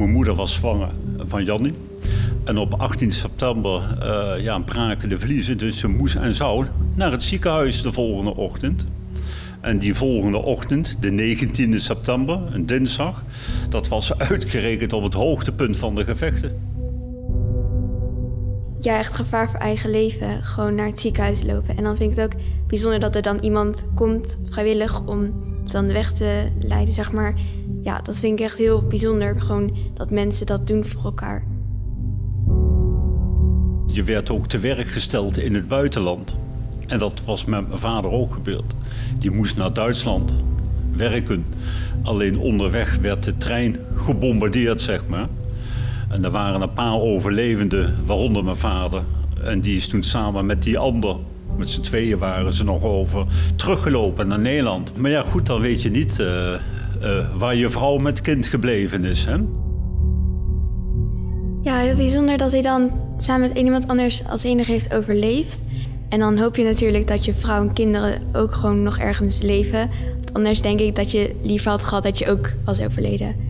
mijn moeder was zwanger van Jannie. En op 18 september uh, ja, braken de vliezen, dus ze moest en zou naar het ziekenhuis de volgende ochtend. En die volgende ochtend, de 19e september, een dinsdag, dat was uitgerekend op het hoogtepunt van de gevechten. Ja, echt gevaar voor eigen leven. Gewoon naar het ziekenhuis lopen. En dan vind ik het ook bijzonder dat er dan iemand komt, vrijwillig, om dan de weg te leiden, zeg maar. Ja, dat vind ik echt heel bijzonder. Gewoon dat mensen dat doen voor elkaar. Je werd ook te werk gesteld in het buitenland. En dat was met mijn vader ook gebeurd. Die moest naar Duitsland werken. Alleen onderweg werd de trein gebombardeerd, zeg maar. En er waren een paar overlevenden, waaronder mijn vader. En die is toen samen met die ander, met z'n tweeën waren ze nog over, teruggelopen naar Nederland. Maar ja, goed, dan weet je niet uh, waar je vrouw met kind gebleven is. Hè? Ja, heel bijzonder dat hij dan samen met iemand anders als enige heeft overleefd. En dan hoop je natuurlijk dat je vrouw en kinderen ook gewoon nog ergens leven. Want anders denk ik dat je liever had gehad dat je ook was overleden.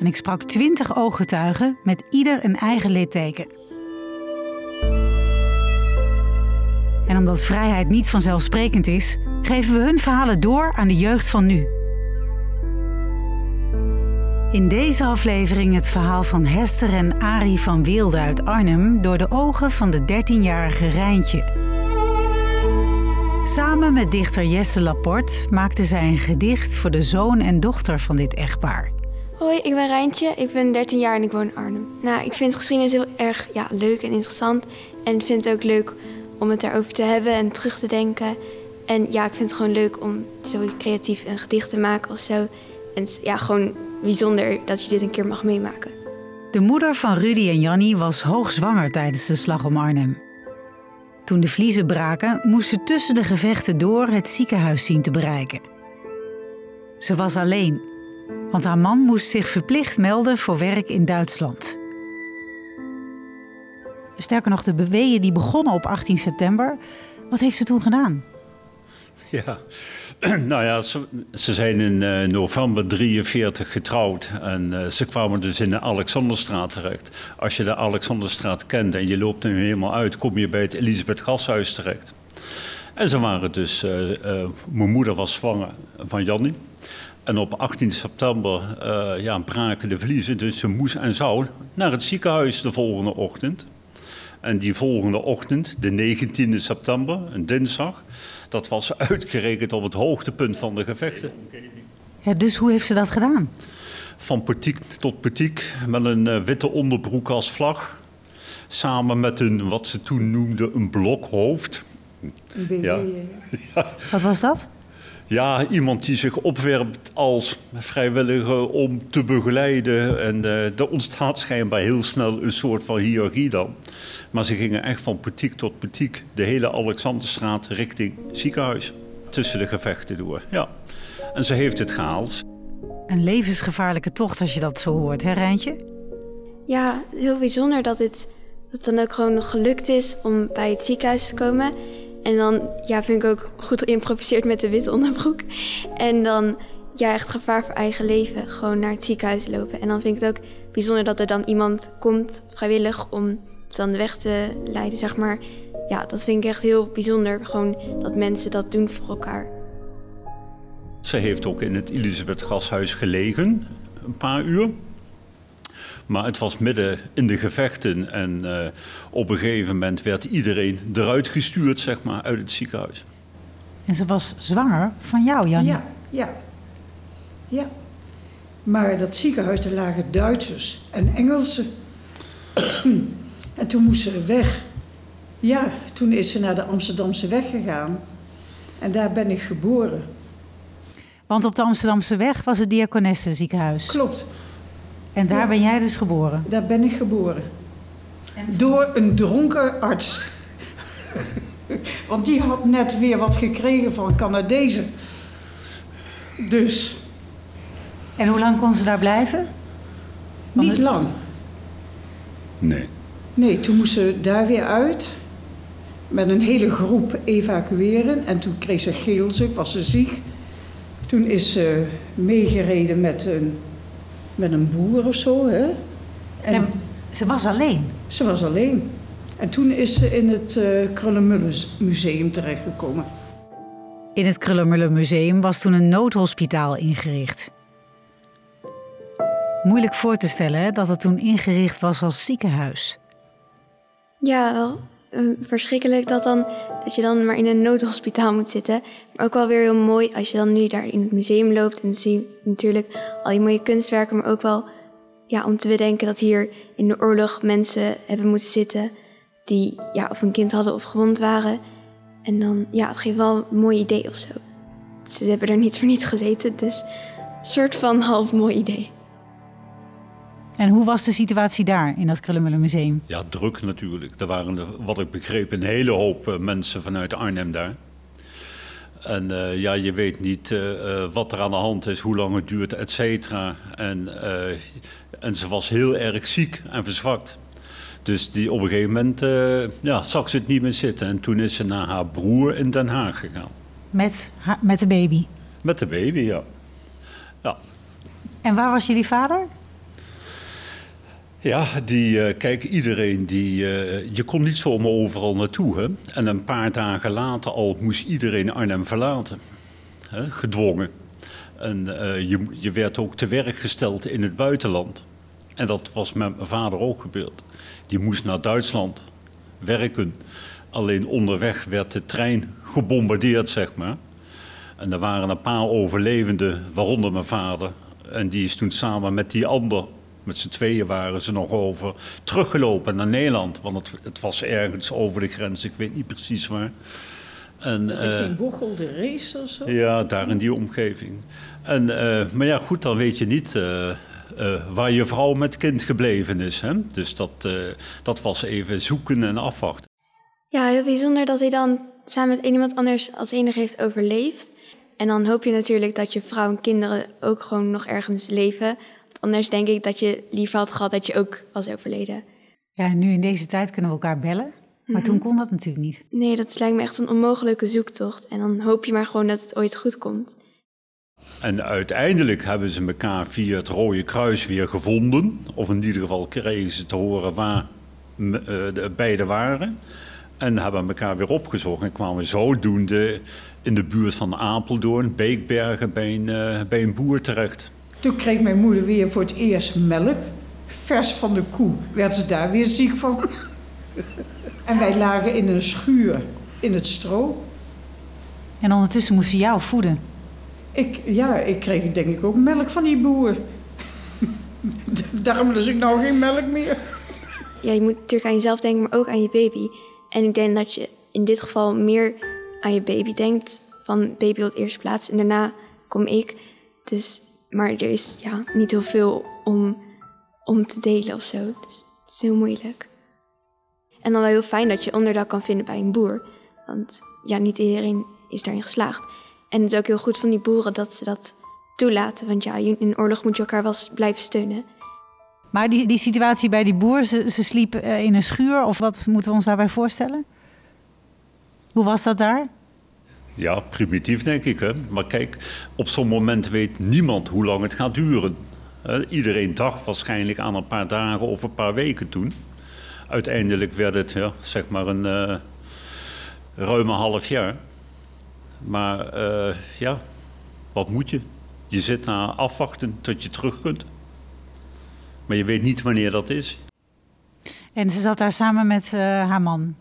en ik sprak 20 ooggetuigen met ieder een eigen litteken. En omdat vrijheid niet vanzelfsprekend is, geven we hun verhalen door aan de jeugd van nu. In deze aflevering het verhaal van Hester en Arie van Weelde uit Arnhem door de ogen van de 13-jarige Rijntje. Samen met dichter Jesse Laporte maakte zij een gedicht voor de zoon en dochter van dit echtpaar. Hoi, ik ben Rijntje, ik ben 13 jaar en ik woon in Arnhem. Nou, ik vind geschiedenis heel erg ja, leuk en interessant. En ik vind het ook leuk om het daarover te hebben en terug te denken. En ja, ik vind het gewoon leuk om zo creatief een gedicht te maken of zo. En ja, gewoon bijzonder dat je dit een keer mag meemaken. De moeder van Rudy en Jannie was hoogzwanger tijdens de slag om Arnhem. Toen de vliezen braken, moest ze tussen de gevechten door het ziekenhuis zien te bereiken. Ze was alleen, want haar man moest zich verplicht melden voor werk in Duitsland. Sterker nog, de beweeën die begonnen op 18 september, wat heeft ze toen gedaan? Ja, nou ja, ze, zijn in uh, november 43 getrouwd. En uh, ze kwamen dus in de Alexanderstraat terecht. Als je de Alexanderstraat kent en je loopt nu helemaal uit, kom je bij het Elisabeth Gashuis terecht. En ze waren dus, uh, mijn moeder was zwanger van Jannie. En op 18 september ja, braken de vliezen, dus ze moest en zou naar het ziekenhuis de volgende ochtend. En die volgende ochtend, de 19e september, een dinsdag, dat was uitgerekend op het hoogtepunt van de gevechten. Ja, dus hoe heeft ze dat gedaan? Van petiek tot petiek, met een uh, witte onderbroek als vlag. Samen met een, wat ze toen noemden, een blokhoofd. Een ja. ja. Wat was dat? Ja, iemand die zich opwerpt als vrijwilliger om te begeleiden. En uh, er ontstaat schijnbaar heel snel een soort van hiërarchie dan. Maar ze gingen echt van petiek tot petiek de hele Alexanderstraat richting ziekenhuis. Tussen de gevechten door, ja. En ze heeft het gehaald. Een levensgevaarlijke tocht als je dat zo hoort, hè Rijntje? Ja, heel bijzonder dat het, dat dan ook gewoon nog gelukt is om bij het ziekenhuis te komen. En dan ja, vind ik ook goed geïmproviseerd met de witte onderbroek. En dan ja, echt gevaar voor eigen leven. Gewoon naar het ziekenhuis lopen. En dan vind ik het ook bijzonder dat er dan iemand komt vrijwillig om dan de weg te leiden, zeg maar. Ja, dat vind ik echt heel bijzonder. Gewoon dat mensen dat doen voor elkaar. Ze heeft ook in het Elisabeth Gashuis gelegen, een paar uur. Maar het was midden in de gevechten en uh, op een gegeven moment werd iedereen eruit gestuurd, zeg maar, uit het ziekenhuis. En ze was zwanger van jou, Jan? Ja, ja. Ja. Maar dat ziekenhuis, daar lagen Duitsers en Engelsen. en toen moesten ze weg. Ja, toen is ze naar de Amsterdamse weg gegaan. En daar ben ik geboren. Want op de Amsterdamse weg was het Diakonesse ziekenhuis. Klopt, En daar Ja. ben jij dus geboren. daar ben ik geboren. Door een dronken arts. Want die had net weer wat gekregen van Canadezen. Dus En hoe lang kon ze daar blijven? Want niet het- lang. Nee. Nee, toen moest ze daar weer uit. Met een hele groep evacueren. En toen kreeg ze geelzucht, was ze ziek. Toen is ze meegereden met een, met een boer of zo. Hè? En En ze was alleen. ze was alleen. En toen is ze in het eh Krullenmullens Museum terechtgekomen. In het Krullermuller Museum was toen een noodhospitaal ingericht. Moeilijk voor te stellen hè, dat het toen ingericht was als ziekenhuis. Ja, wel verschrikkelijk dat, dan, dat je dan maar in een noodhospitaal moet zitten. Maar ook wel weer heel mooi als je dan nu daar in het museum loopt. En dan zie je natuurlijk al die mooie kunstwerken. Maar ook wel ja, om te bedenken dat hier in de oorlog mensen hebben moeten zitten. Die ja, of een kind hadden of gewond waren. En dan, ja, het geeft wel een mooi idee of zo. Ze hebben er niet voor niet gezeten. Dus soort van half mooi idee. En hoe was de situatie daar in dat Krullermuller Museum? Ja, druk natuurlijk. Er waren, er, wat ik begreep, een hele hoop eh, mensen vanuit Arnhem daar. En eh, ja, je weet niet eh, wat er aan de hand is, hoe lang het duurt, et cetera. En, en ze was heel erg ziek en verzwakt. Dus die, op een gegeven moment ja, zag ze het niet meer zitten. En toen is ze naar haar broer in Den Haag gegaan. Met, haar- met de baby. Met de baby, ja. Ja, En waar was jullie vader? Ja, die, eh, kijk, iedereen die. eh, je kon niet zomaar overal naartoe. Hè? En een paar dagen later al moest iedereen Arnhem verlaten. Hè? Gedwongen. En eh, je, je werd ook te werk gesteld in het buitenland. En dat was met mijn vader ook gebeurd. Die moest naar Duitsland werken. Alleen onderweg werd de trein gebombardeerd, zeg maar. En er waren een paar overlevenden, waaronder mijn vader. En die is toen samen met die ander, met z'n tweeën waren ze nog over, teruggelopen naar Nederland. Want het, het was ergens over de grens, ik weet niet precies waar. En, eh, Richting Bochel de Race of zo. ja, daar in die omgeving. En, eh, maar ja, goed, dan weet je niet eh, eh, waar je vrouw met kind gebleven is. Hè? Dus dat, eh, dat was even zoeken en afwachten. Ja, heel bijzonder dat hij dan samen met iemand anders als enige heeft overleefd. En dan hoop je natuurlijk dat je vrouw en kinderen ook gewoon nog ergens leven. Anders denk ik dat je liever had gehad dat je ook was overleden. Ja, nu in deze tijd kunnen we elkaar bellen. Maar toen kon dat natuurlijk niet. Nee, dat lijkt me echt een onmogelijke zoektocht. En dan hoop je maar gewoon dat het ooit goed komt. En uiteindelijk hebben ze elkaar via het Rode Kruis weer gevonden. Of in ieder geval kregen ze te horen waar eh, de beide waren. En hebben elkaar weer opgezocht. En kwamen zodoende in de buurt van Apeldoorn, Beekbergen, bij een, eh, bij een boer terecht. Toen kreeg mijn moeder weer voor het eerst melk. Vers van de koe. Werd ze daar weer ziek van. en wij lagen in een schuur in het stro. En ondertussen moest ze jou voeden. Ik, ja, ik kreeg denk ik ook melk van die boer. Daarom lust ik nou geen melk meer. Ja, je moet natuurlijk aan jezelf denken, maar ook aan je baby. En ik denk dat je in dit geval meer aan je baby denkt. Van baby op de eerste plaats en daarna kom ik. Dus, maar er is ja, niet heel veel om, om te delen of zo. Dus het is heel moeilijk. En dan wel heel fijn dat je onderdak kan vinden bij een boer. Want ja, niet iedereen is daarin geslaagd. En het is ook heel goed van die boeren dat ze dat toelaten. Want ja, in een oorlog moet je elkaar wel blijven steunen. Maar die, die situatie bij die boer, ze, ze sliep eh, in een schuur. Of wat moeten we ons daarbij voorstellen? Hoe was dat daar? Ja, primitief denk ik. Maar kijk, op zo'n moment weet niemand hoe lang het gaat duren. Iedereen dacht waarschijnlijk aan een paar dagen of een paar weken toen. Uiteindelijk werd het ja, zeg maar een eh ruime half jaar. Maar eh, ja, wat moet je? Je zit daar afwachten tot je terug kunt. Maar je weet niet wanneer dat is. En ze zat daar samen met eh, haar man.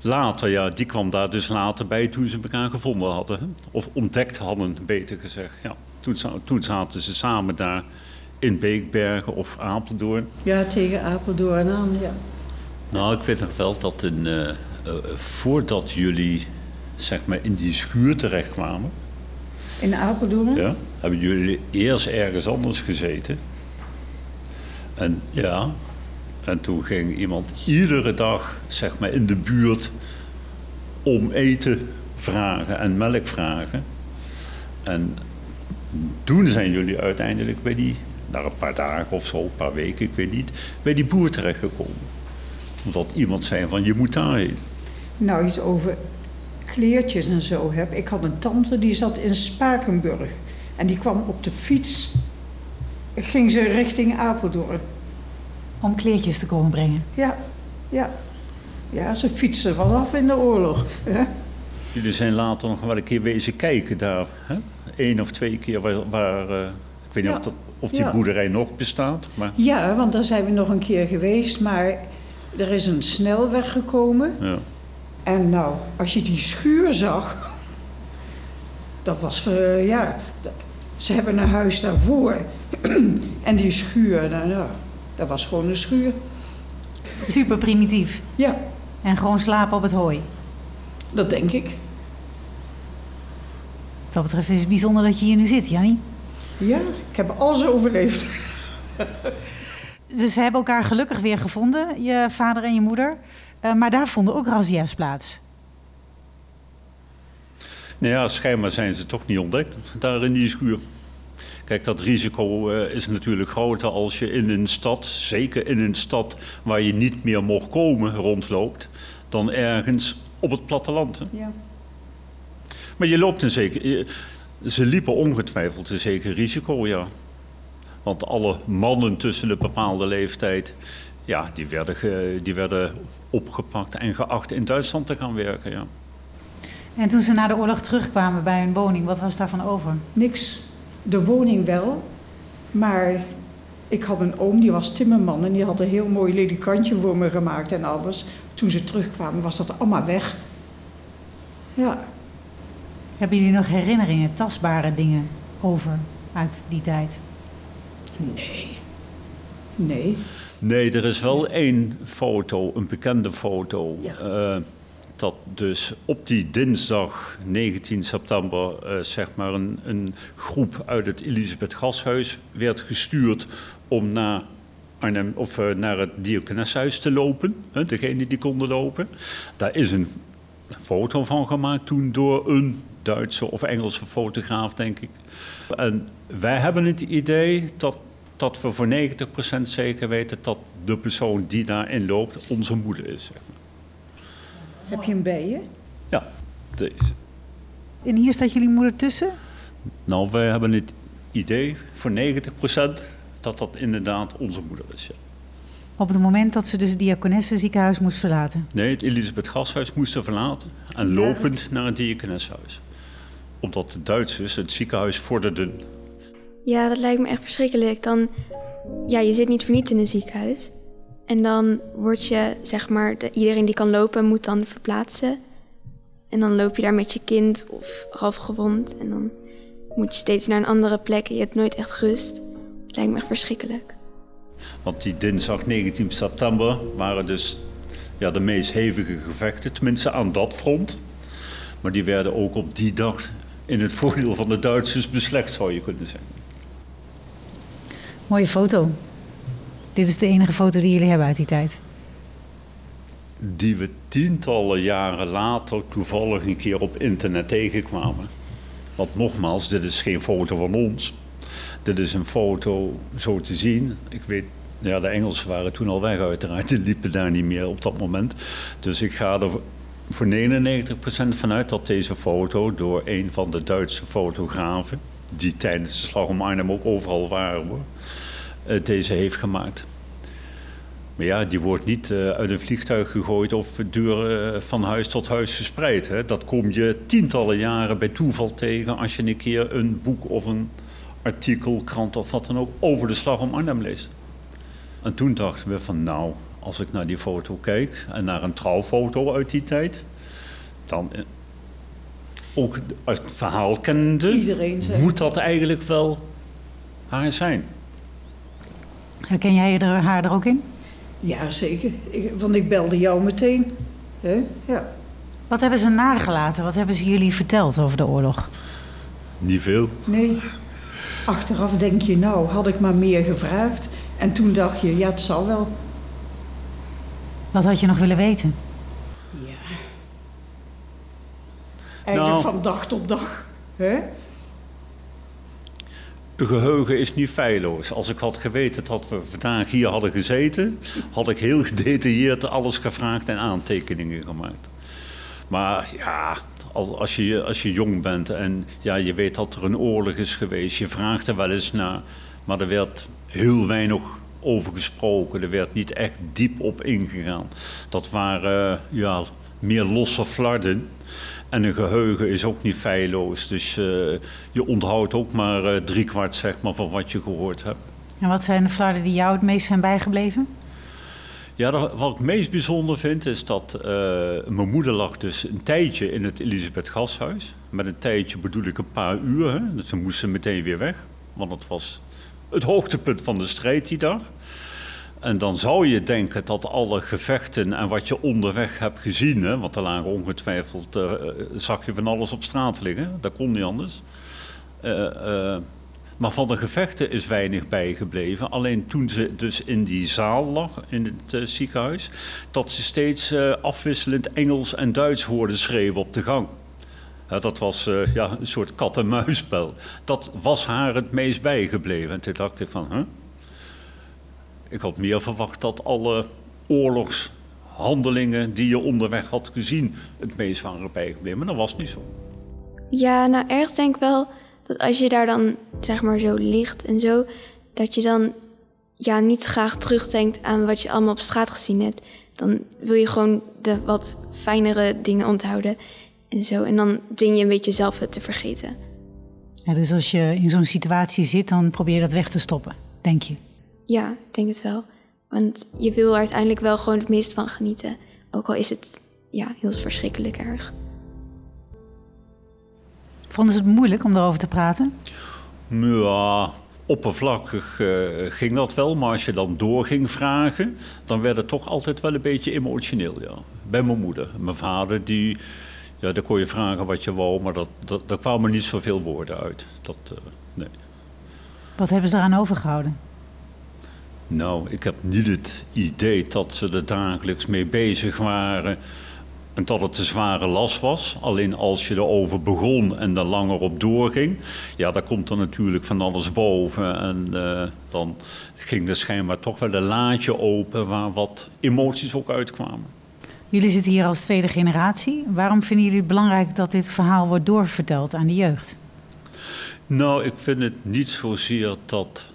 Later, ja, die kwam daar dus later bij toen ze elkaar gevonden hadden. hè. Of ontdekt hadden, beter gezegd. Ja, toen, toen zaten ze samen daar in Beekbergen of Apeldoorn. Ja, tegen Apeldoorn aan, ja. Nou, ik weet nog wel dat in, eh, eh, voordat jullie zeg maar, in die schuur terechtkwamen, In Apeldoorn? ja, hebben jullie eerst ergens anders gezeten. En ja, en toen ging iemand iedere dag zeg maar, in de buurt om eten vragen en melk vragen. En toen zijn jullie uiteindelijk bij die, na een paar dagen of zo, een paar weken, ik weet niet, bij die boer terechtgekomen. Omdat iemand zei van je moet daarheen. Nou, iets over kleertjes en zo heb. Ik had een tante die zat in Spakenburg. En die kwam op de fiets. Ging ze richting Apeldoorn. Om kleertjes te komen brengen. Ja, ja. Ja, ze fietste wel af in de oorlog. hè. Jullie zijn later nog wel een keer wezen kijken daar. Hè? Eén of twee keer waar, waar eh, ik weet niet Ja. of, dat, of die Ja. boerderij nog bestaat. Maar Ja, want daar zijn we nog een keer geweest. Maar er is een snelweg gekomen. ja. En nou, als je die schuur zag, dat was, ja, ze hebben een huis daarvoor. en die schuur, nou, nou, dat was gewoon een schuur. Super primitief. Ja, En gewoon slapen op het hooi. dat denk ik. Wat dat betreft is het bijzonder dat je hier nu zit, Jannie. Ja, ik heb alles overleefd. Dus ze hebben elkaar gelukkig weer gevonden, je vader en je moeder. Eh, maar daar vonden ook razzia's plaats. Nou ja, schijnbaar zijn ze toch niet ontdekt daar in die schuur. Kijk, dat risico eh, is natuurlijk groter als je in een stad, zeker in een stad waar je niet meer mocht komen, rondloopt, dan ergens op het platteland. Hè? Ja. Maar je loopt een zeker. je- Ze liepen ongetwijfeld een zeker risico, ja. Want alle mannen tussen een bepaalde leeftijd. Ja, die werden, ge- die werden opgepakt en geacht in Duitsland te gaan werken. Ja. En toen ze na de oorlog terugkwamen bij hun woning, wat was daarvan over? Niks. De woning wel, maar ik had een oom, die was timmerman en die had een heel mooi ledikantje voor me gemaakt en alles. Toen ze terugkwamen was dat allemaal weg. Ja, Hebben jullie nog herinneringen, tastbare dingen over uit die tijd? nee. Nee. Nee, er is wel één foto, een bekende foto. Ja. eh, dat dus op die dinsdag 19 september eh, zeg maar een, een groep uit het Elisabeth Gashuis werd gestuurd om naar, Arnhem, of, eh, naar het Diakoneshuis te lopen. Hè, degene die konden lopen. Daar is een foto van gemaakt toen door een Duitse of Engelse fotograaf, denk ik. En wij hebben het idee dat, dat we voor 90% zeker weten dat de persoon die daarin loopt onze moeder is. Zeg maar. Heb je hem bij je? Ja, deze. En hier staat jullie moeder tussen? Nou, wij hebben het idee voor 90% dat dat inderdaad onze moeder is. Ja. Op het moment dat ze dus het diakonesse ziekenhuis moest verlaten. Nee, het Elisabeth Gashuis moesten verlaten en lopend naar het Diakoneshuis. Omdat de Duitsers het ziekenhuis vorderden. Ja, dat lijkt me echt verschrikkelijk. Dan, ja, je zit niet voor niets in een ziekenhuis. En dan word je, zeg maar, de- iedereen die kan lopen moet dan verplaatsen. En dan loop je daar met je kind of half gewond. En dan moet je steeds naar een andere plek en je hebt nooit echt rust. Het lijkt me echt verschrikkelijk. Want die dinsdag 19 september waren dus ja, de meest hevige gevechten, tenminste aan dat front. Maar die werden ook op die dag in het voordeel van de Duitsers beslecht, zou je kunnen zeggen. Mooie foto. Dit is de enige foto die jullie hebben uit die tijd. Die we tientallen jaren later toevallig een keer op internet tegenkwamen. Want nogmaals, dit is geen foto van ons. Dit is een foto zo te zien. Ik weet, ja, de Engelsen waren toen al weg uiteraard. Die liepen daar niet meer op dat moment. Dus ik ga er voor 99% vanuit dat deze foto door een van de Duitse fotografen... die tijdens de slag om Arnhem ook overal waren, hoor, deze heeft gemaakt. Maar ja, die wordt niet eh, uit een vliegtuig gegooid of duur eh, van huis tot huis verspreid. Hè. Dat kom je tientallen jaren bij toeval tegen als je een keer een boek of een artikel, krant of wat dan ook over de slag om Arnhem leest. En toen dachten we van nou, als ik naar die foto kijk en naar een trouwfoto uit die tijd, dan eh, ook het verhaal kennende, moet dat eigenlijk wel haar zijn. Herken jij er, haar er ook in? Ja, zeker. Ik, want ik belde jou meteen. Hè? Ja. Wat hebben ze nagelaten? Wat hebben ze jullie verteld over de oorlog? Niet veel. Nee. Achteraf denk je, nou, had ik maar meer gevraagd. En toen dacht je, ja, het zal wel. Wat had je nog willen weten? Ja. Eigenlijk Nou. van dag tot dag. Hè? Geheugen is niet feilloos. Als ik had geweten dat we vandaag hier hadden gezeten, had ik heel gedetailleerd alles gevraagd en aantekeningen gemaakt. Maar ja, als, als, je, als je jong bent en ja, je weet dat er een oorlog is geweest, je vraagt er wel eens naar, maar er werd heel weinig over gesproken. Er werd niet echt diep op ingegaan. Dat waren eh, ja, meer losse flarden. En een geheugen is ook niet feilloos. Dus eh, je onthoudt ook maar eh, driekwart zeg maar, van wat je gehoord hebt. En wat zijn de flarden die jou het meest zijn bijgebleven? Ja, dat- wat ik het meest bijzonder vind is dat eh, mijn moeder lag dus een tijdje in het Elisabeth Gashuis. Met een tijdje bedoel ik een paar uur. Hè? Dus ze moesten meteen weer weg. Want het was het hoogtepunt van de strijd die dag. En dan zou je denken dat alle gevechten en wat je onderweg hebt gezien... Hè, want er lagen ongetwijfeld, eh, zag je van alles op straat liggen. Dat kon niet anders. Eh, eh, maar van de gevechten is weinig bijgebleven. Alleen toen ze dus in die zaal lag, in het eh, ziekenhuis... dat ze steeds eh, afwisselend Engels en Duits hoorde schreeuwen op de gang. Dat was eh, ja, een soort kat-en-muisspel. Dat was haar het meest bijgebleven. En toen dacht ik van, huh? Ik had meer verwacht dat alle oorlogshandelingen die je onderweg had gezien... het meest waren bijgebleven. Maar dat was niet zo. Ja, nou ergens denk ik wel dat als je daar dan zeg maar zo ligt en zo, dat je dan ja niet graag terugdenkt aan wat je allemaal op straat gezien hebt. Dan wil je gewoon de wat fijnere dingen onthouden en zo. En dan ding je een beetje zelf het te vergeten. Ja, dus als je in zo'n situatie zit, dan probeer je dat weg te stoppen, denk je. Ja, ik denk het wel. Want je wil er uiteindelijk wel gewoon het meest van genieten. Ook al is het ja, heel verschrikkelijk erg. Vonden ze het moeilijk om erover te praten? Ja, oppervlakkig eh, ging dat wel. Maar als je dan door ging vragen, dan werd het toch altijd wel een beetje emotioneel. Ja. Bij mijn moeder. Mijn vader, die, ja, daar kon je vragen wat je wou, maar dat, dat, daar kwamen niet zoveel woorden uit. Dat, eh, nee. Wat hebben ze eraan overgehouden? Nou, ik heb niet het idee dat ze er dagelijks mee bezig waren en dat het een zware last was. Alleen als je erover begon en er langer op doorging, ja, dan komt er natuurlijk van alles boven. En eh, dan ging er schijnbaar toch wel een laadje open waar wat emoties ook uitkwamen. Jullie zitten hier als tweede generatie. Waarom vinden jullie het belangrijk dat dit verhaal wordt doorverteld aan de jeugd? Nou, ik vind het niet zozeer dat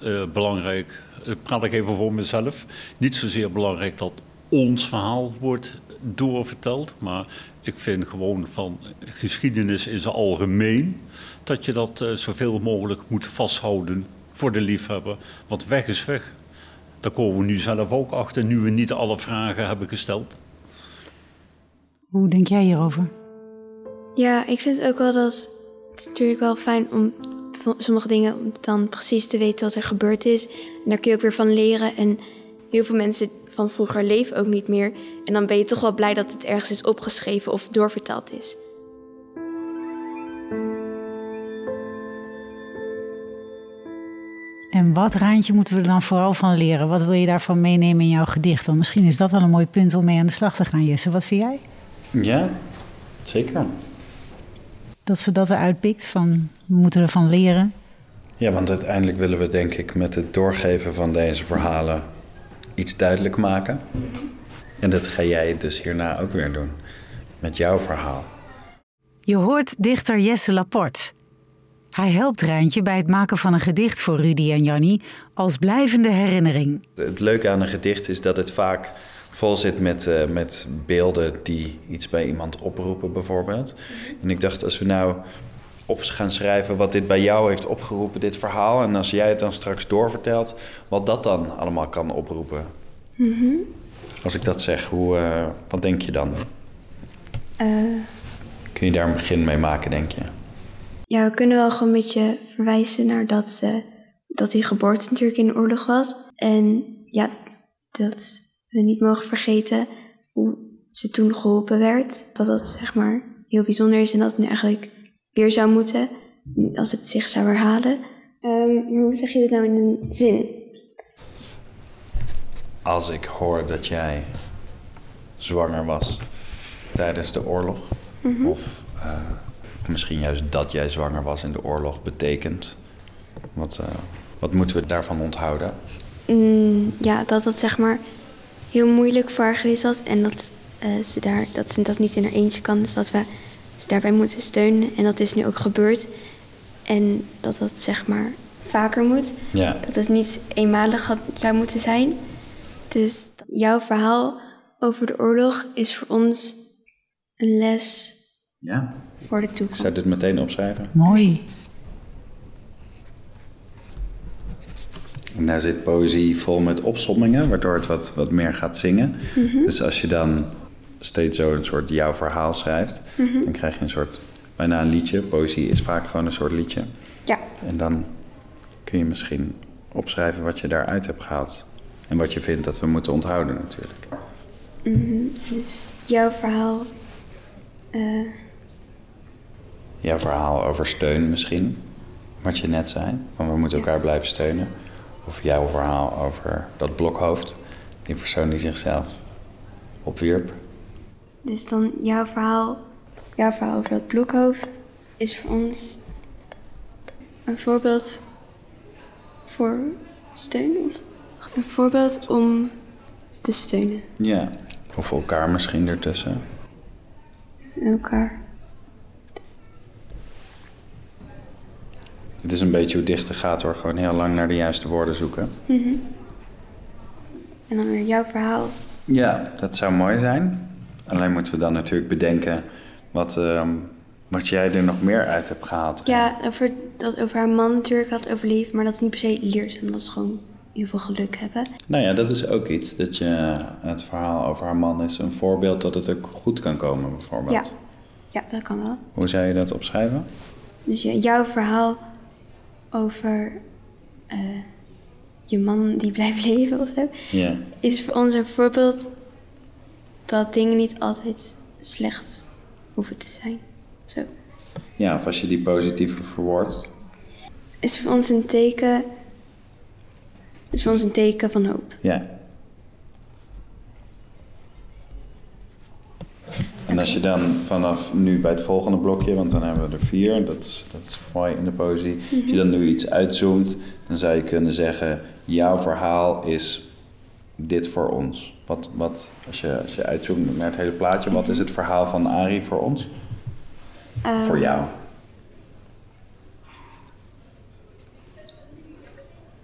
eh, belangrijk, praat ik even voor mezelf, niet zozeer belangrijk dat ons verhaal wordt doorverteld, maar ik vind gewoon van geschiedenis in zijn algemeen dat je dat eh, zoveel mogelijk moet vasthouden voor de liefhebber, want weg is weg. Daar komen we nu zelf ook achter, nu we niet alle vragen hebben gesteld. Hoe denk jij hierover? Ja, ik vind ook wel dat het is natuurlijk wel fijn om sommige dingen om dan precies te weten wat er gebeurd is. En daar kun je ook weer van leren. En heel veel mensen van vroeger leven ook niet meer. En dan ben je toch wel blij dat het ergens is opgeschreven of doorverteld is. En wat, Raantje, moeten we er dan vooral van leren? Wat wil je daarvan meenemen in jouw gedicht? Want misschien is dat wel een mooi punt om mee aan de slag te gaan, Jesse. Wat vind jij? Ja, zeker. Dat ze dat eruit pikt van, we moeten ervan leren. Ja, want uiteindelijk willen we denk ik met het doorgeven van deze verhalen iets duidelijk maken. En dat ga jij dus hierna ook weer doen. Met jouw verhaal. Je hoort dichter Jesse Laporte. Hij helpt Rijntje bij het maken van een gedicht voor Rudy en Jannie als blijvende herinnering. Het leuke aan een gedicht is dat het vaak vol zit met, eh, met beelden die iets bij iemand oproepen, bijvoorbeeld. En ik dacht, als we nou op gaan schrijven wat dit bij jou heeft opgeroepen, dit verhaal. En als jij het dan straks doorvertelt, wat dat dan allemaal kan oproepen. Als ik dat zeg, hoe, eh, wat denk je dan? Kun je daar een begin mee maken, denk je? Ja, we kunnen wel gewoon een beetje verwijzen naar dat, ze, dat die geboorte natuurlijk in de oorlog was. En ja, dat we niet mogen vergeten hoe ze toen geholpen werd. Dat dat zeg maar heel bijzonder is en dat het nu eigenlijk weer zou moeten als het zich zou herhalen. Maar hoe zeg je dit nou in een zin? Als ik hoor dat jij zwanger was tijdens de oorlog, of, eh, of misschien juist dat jij zwanger was in de oorlog, betekent. Wat, eh, wat moeten we daarvan onthouden? Mm, ja, dat dat zeg maar heel moeilijk voor haar geweest was en dat, eh, ze daar, dat ze dat niet in haar eentje kan. Dus dat we ze daarbij moeten steunen en dat is nu ook gebeurd. En dat dat zeg maar vaker moet. Ja. Dat het niet eenmalig had, zou moeten zijn. Dus jouw verhaal over de oorlog is voor ons een les ja. voor de Ik toekomst. zou dit meteen opschrijven. Mooi. En daar zit poëzie vol met opsommingen, waardoor het wat, wat meer gaat zingen. Dus als je dan steeds zo een soort jouw verhaal schrijft, dan krijg je een soort, bijna een liedje. Poëzie is vaak gewoon een soort liedje. Ja, En dan kun je misschien opschrijven wat je daaruit hebt gehaald. En wat je vindt dat we moeten onthouden natuurlijk. dus jouw verhaal. eh, Jouw verhaal over steun misschien, wat je net zei. Van we moeten elkaar blijven steunen. Of jouw verhaal over dat blokhoofd, die persoon die zichzelf opwierp. dus dan jouw verhaal, jouw verhaal over dat blokhoofd is voor ons een voorbeeld voor steun. Een voorbeeld om te steunen Ja, of elkaar misschien ertussen. elkaar. Het is een beetje hoe dichter gaat door gewoon heel lang naar de juiste woorden zoeken. En dan weer jouw verhaal. Ja, dat zou mooi zijn. Alleen moeten we dan natuurlijk bedenken wat, ehm, wat jij er nog meer uit hebt gehaald. Ja, over, dat over haar man natuurlijk had overleefd, maar dat is niet per se leerzaam. Dat is gewoon heel veel geluk hebben. Nou ja, dat is ook iets. Dat je het verhaal over haar man is een voorbeeld dat het ook goed kan komen, bijvoorbeeld. Ja, ja dat kan wel. Hoe zou je dat opschrijven? Dus jouw verhaal over eh, je man die blijft leven of zo, Ja. is voor ons een voorbeeld dat dingen niet altijd slecht hoeven te zijn. Zo. Ja, of als je die positiever verwoordt. Is voor ons een teken. Is voor ons een teken van hoop. Ja. En als je dan vanaf nu bij het volgende blokje, want dan hebben we er vier, dat is, dat is mooi in de poëzie. Als je dan nu iets uitzoomt, dan zou je kunnen zeggen: jouw verhaal is dit voor ons. Wat, wat als, je, als je uitzoomt naar het hele plaatje, wat is het verhaal van Ari voor ons? Eh, voor jou.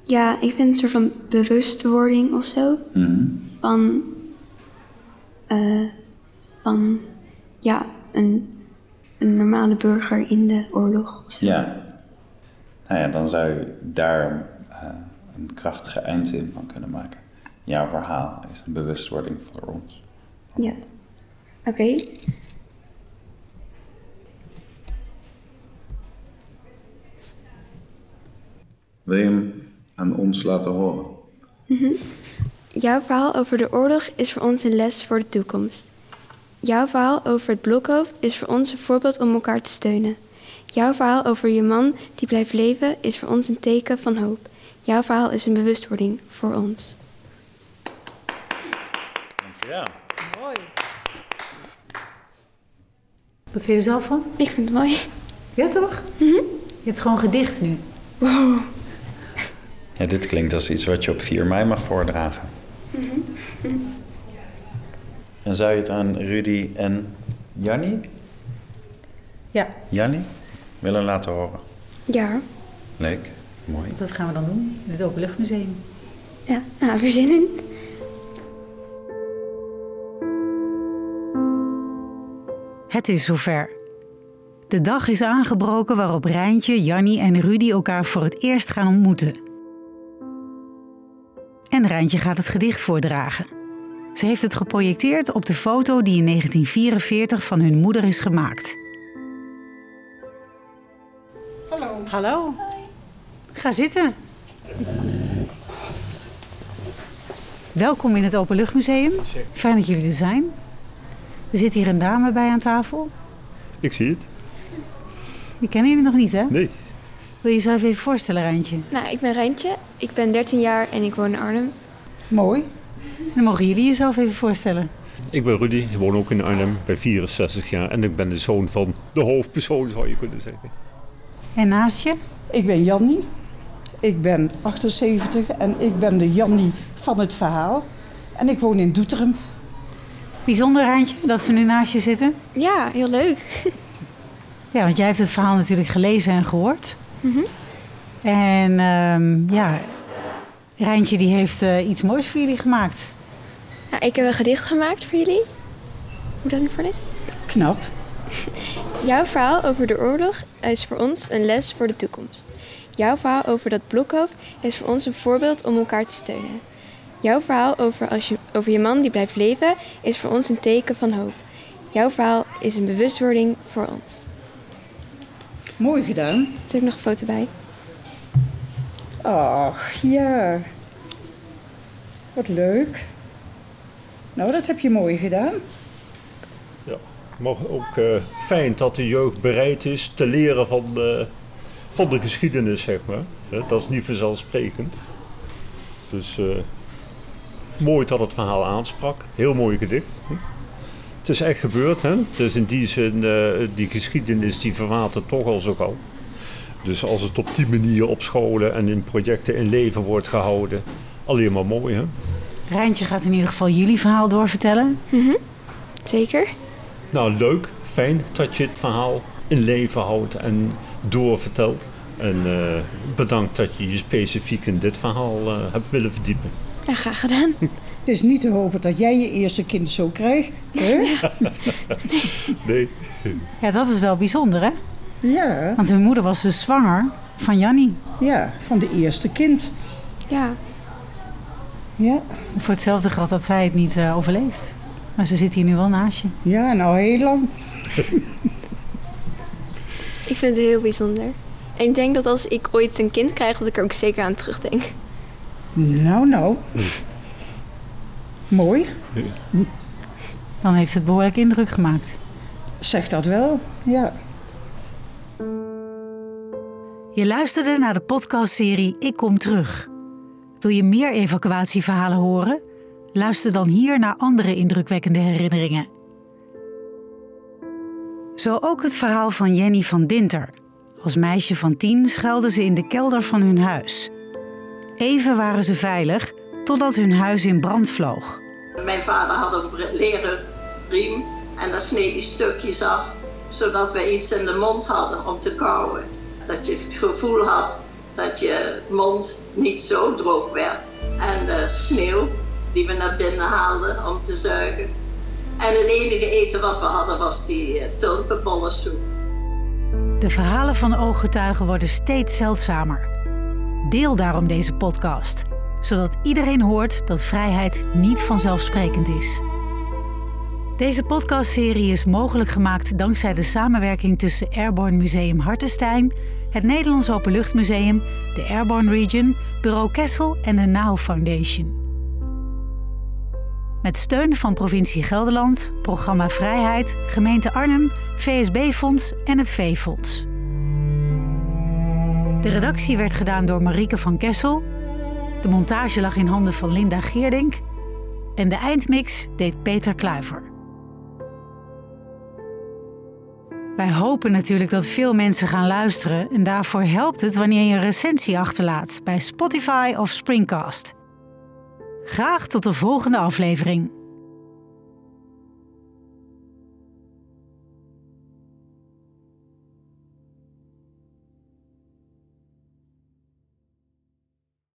Ja, ik vind een soort van bewustwording of zo. Mhm. Van. eh, van. Ja, een, een normale burger in de oorlog. of zo. Ja. Nou ja, dan zou je daar eh, een krachtige eindzin van kunnen maken. Jouw verhaal is een bewustwording voor ons. Ja. Oké. Wil je hem aan ons laten horen? Jouw verhaal over de oorlog is voor ons een les voor de toekomst. Jouw verhaal over het blokhoofd is voor ons een voorbeeld om elkaar te steunen. Jouw verhaal over je man die blijft leven is voor ons een teken van hoop. Jouw verhaal is een bewustwording voor ons. Dankjewel. Wat vind je er zelf van? Ik vind het mooi. Ja, toch? Je hebt gewoon gedicht nu. Ja, dit klinkt als iets wat je op 4 mei mag voordragen. En zou je het aan Rudy en Jannie, Ja, Jannie willen laten horen? Ja. Leuk, mooi. dat gaan we dan doen in het Openluchtmuseum. Ja, nou, weer zin in. Het is zover. De dag is aangebroken waarop Rijntje, Jannie en Rudy elkaar voor het eerst gaan ontmoeten. En Rijntje gaat het gedicht voordragen. Ze heeft het geprojecteerd op de foto die in 1944 van hun moeder is gemaakt. Hallo. Hallo. Ga zitten. Welkom in het Openluchtmuseum. Fijn dat jullie er zijn. Er zit hier een dame bij aan tafel. Ik zie het. Die kennen jullie nog niet, hè? Nee. Wil je jezelf even voorstellen, Rijntje? Nou, ik ben Rijntje. Ik ben 13 jaar en ik woon in Arnhem. Mooi. Dan mogen jullie jezelf even voorstellen. Ik ben Rudy, ik woon ook in Arnhem, ben 64 jaar en ik ben de zoon van de hoofdpersoon, zou je kunnen zeggen. En naast je? Ik ben Jannie. Ik ben 78 en ik ben de Jannie van het verhaal. En ik woon in Doetinchem. Bijzonder, Rijntje, dat ze nu naast je zitten. Ja, heel leuk. Ja, want jij hebt het verhaal natuurlijk gelezen en gehoord. En ehm, ja, Rijntje die heeft eh, iets moois voor jullie gemaakt. Nou, ik heb een gedicht gemaakt voor jullie. Moet dat nu voorlezen? Knap. Jouw verhaal over de oorlog is voor ons een les voor de toekomst. Jouw verhaal over dat blokhoofd is voor ons een voorbeeld om elkaar te steunen. Jouw verhaal over, als je, over je man die blijft leven is voor ons een teken van hoop. Jouw verhaal is een bewustwording voor ons. Mooi gedaan. Er zit ook nog een foto bij. Ach, ja. Wat leuk. Nou, dat heb je mooi gedaan. Ja. Maar ook eh, fijn dat de jeugd bereid is te leren van de, van de geschiedenis, zeg maar. Dat is niet vanzelfsprekend. Dus eh, mooi dat het verhaal aansprak. Heel mooi gedicht. Het is echt gebeurd, hè? Dus in die zin, eh, die geschiedenis die verwatert toch al zo gauw. Dus als het op die manier op scholen en in projecten in leven wordt gehouden, alleen maar mooi, hè? Rijntje gaat in ieder geval jullie verhaal doorvertellen. Zeker? Nou, leuk, fijn dat je het verhaal in leven houdt en doorvertelt. En eh, bedankt dat je je specifiek in dit verhaal eh, hebt willen verdiepen. Ja, graag gedaan. Het is niet te hopen dat jij je eerste kind zo krijgt. Hè? Nee, Ja, dat is wel bijzonder, hè? Ja, Want hun moeder was dus zwanger van Jannie. ja, van de eerste kind. Ja, Ja, Voor hetzelfde geld dat zij het niet eh, overleeft. Maar ze zit hier nu wel naast je. ja nou heel lang. ik vind het heel bijzonder. En ik denk dat als ik ooit een kind krijg, dat ik er ook zeker aan terugdenk. Nou, nou. Mooi, Dan heeft het behoorlijk indruk gemaakt. zeg dat wel. Ja. Je luisterde naar de podcastserie Ik Kom Terug. Wil je meer evacuatieverhalen horen? Luister dan hier naar andere indrukwekkende herinneringen. Zo ook het verhaal van Jenny van Dinter. Als meisje van tien schuilde ze in de kelder van hun huis. Even waren ze veilig, totdat hun huis in brand vloog. Mijn vader had een leren riem en daar sneed hij stukjes af, zodat we iets in de mond hadden om te kauwen. Dat je het gevoel had dat je mond niet zo droog werd. En de sneeuw die we naar binnen haalden om te zuigen. En het enige eten wat we hadden was die uh, tulpenbollensoep. De verhalen van ooggetuigen worden steeds zeldzamer. Deel daarom deze podcast, zodat iedereen hoort dat vrijheid niet vanzelfsprekend is. Deze podcastserie is mogelijk gemaakt dankzij de samenwerking tussen Airborne Museum Hartenstein, het Nederlands Openluchtmuseum, de Airborne Region, Bureau Kessel en de NOW Foundation. Met steun van provincie Gelderland, Programma Vrijheid, gemeente Arnhem, VSB-fonds en het V-fonds. De redactie werd gedaan door Marieke van Kessel. De montage lag in handen van Linda Geerdink. En de eindmix deed Peter Kluiver. Wij hopen natuurlijk dat veel mensen gaan luisteren en daarvoor helpt het wanneer je een recensie achterlaat bij Spotify of Springcast. Graag tot de volgende aflevering.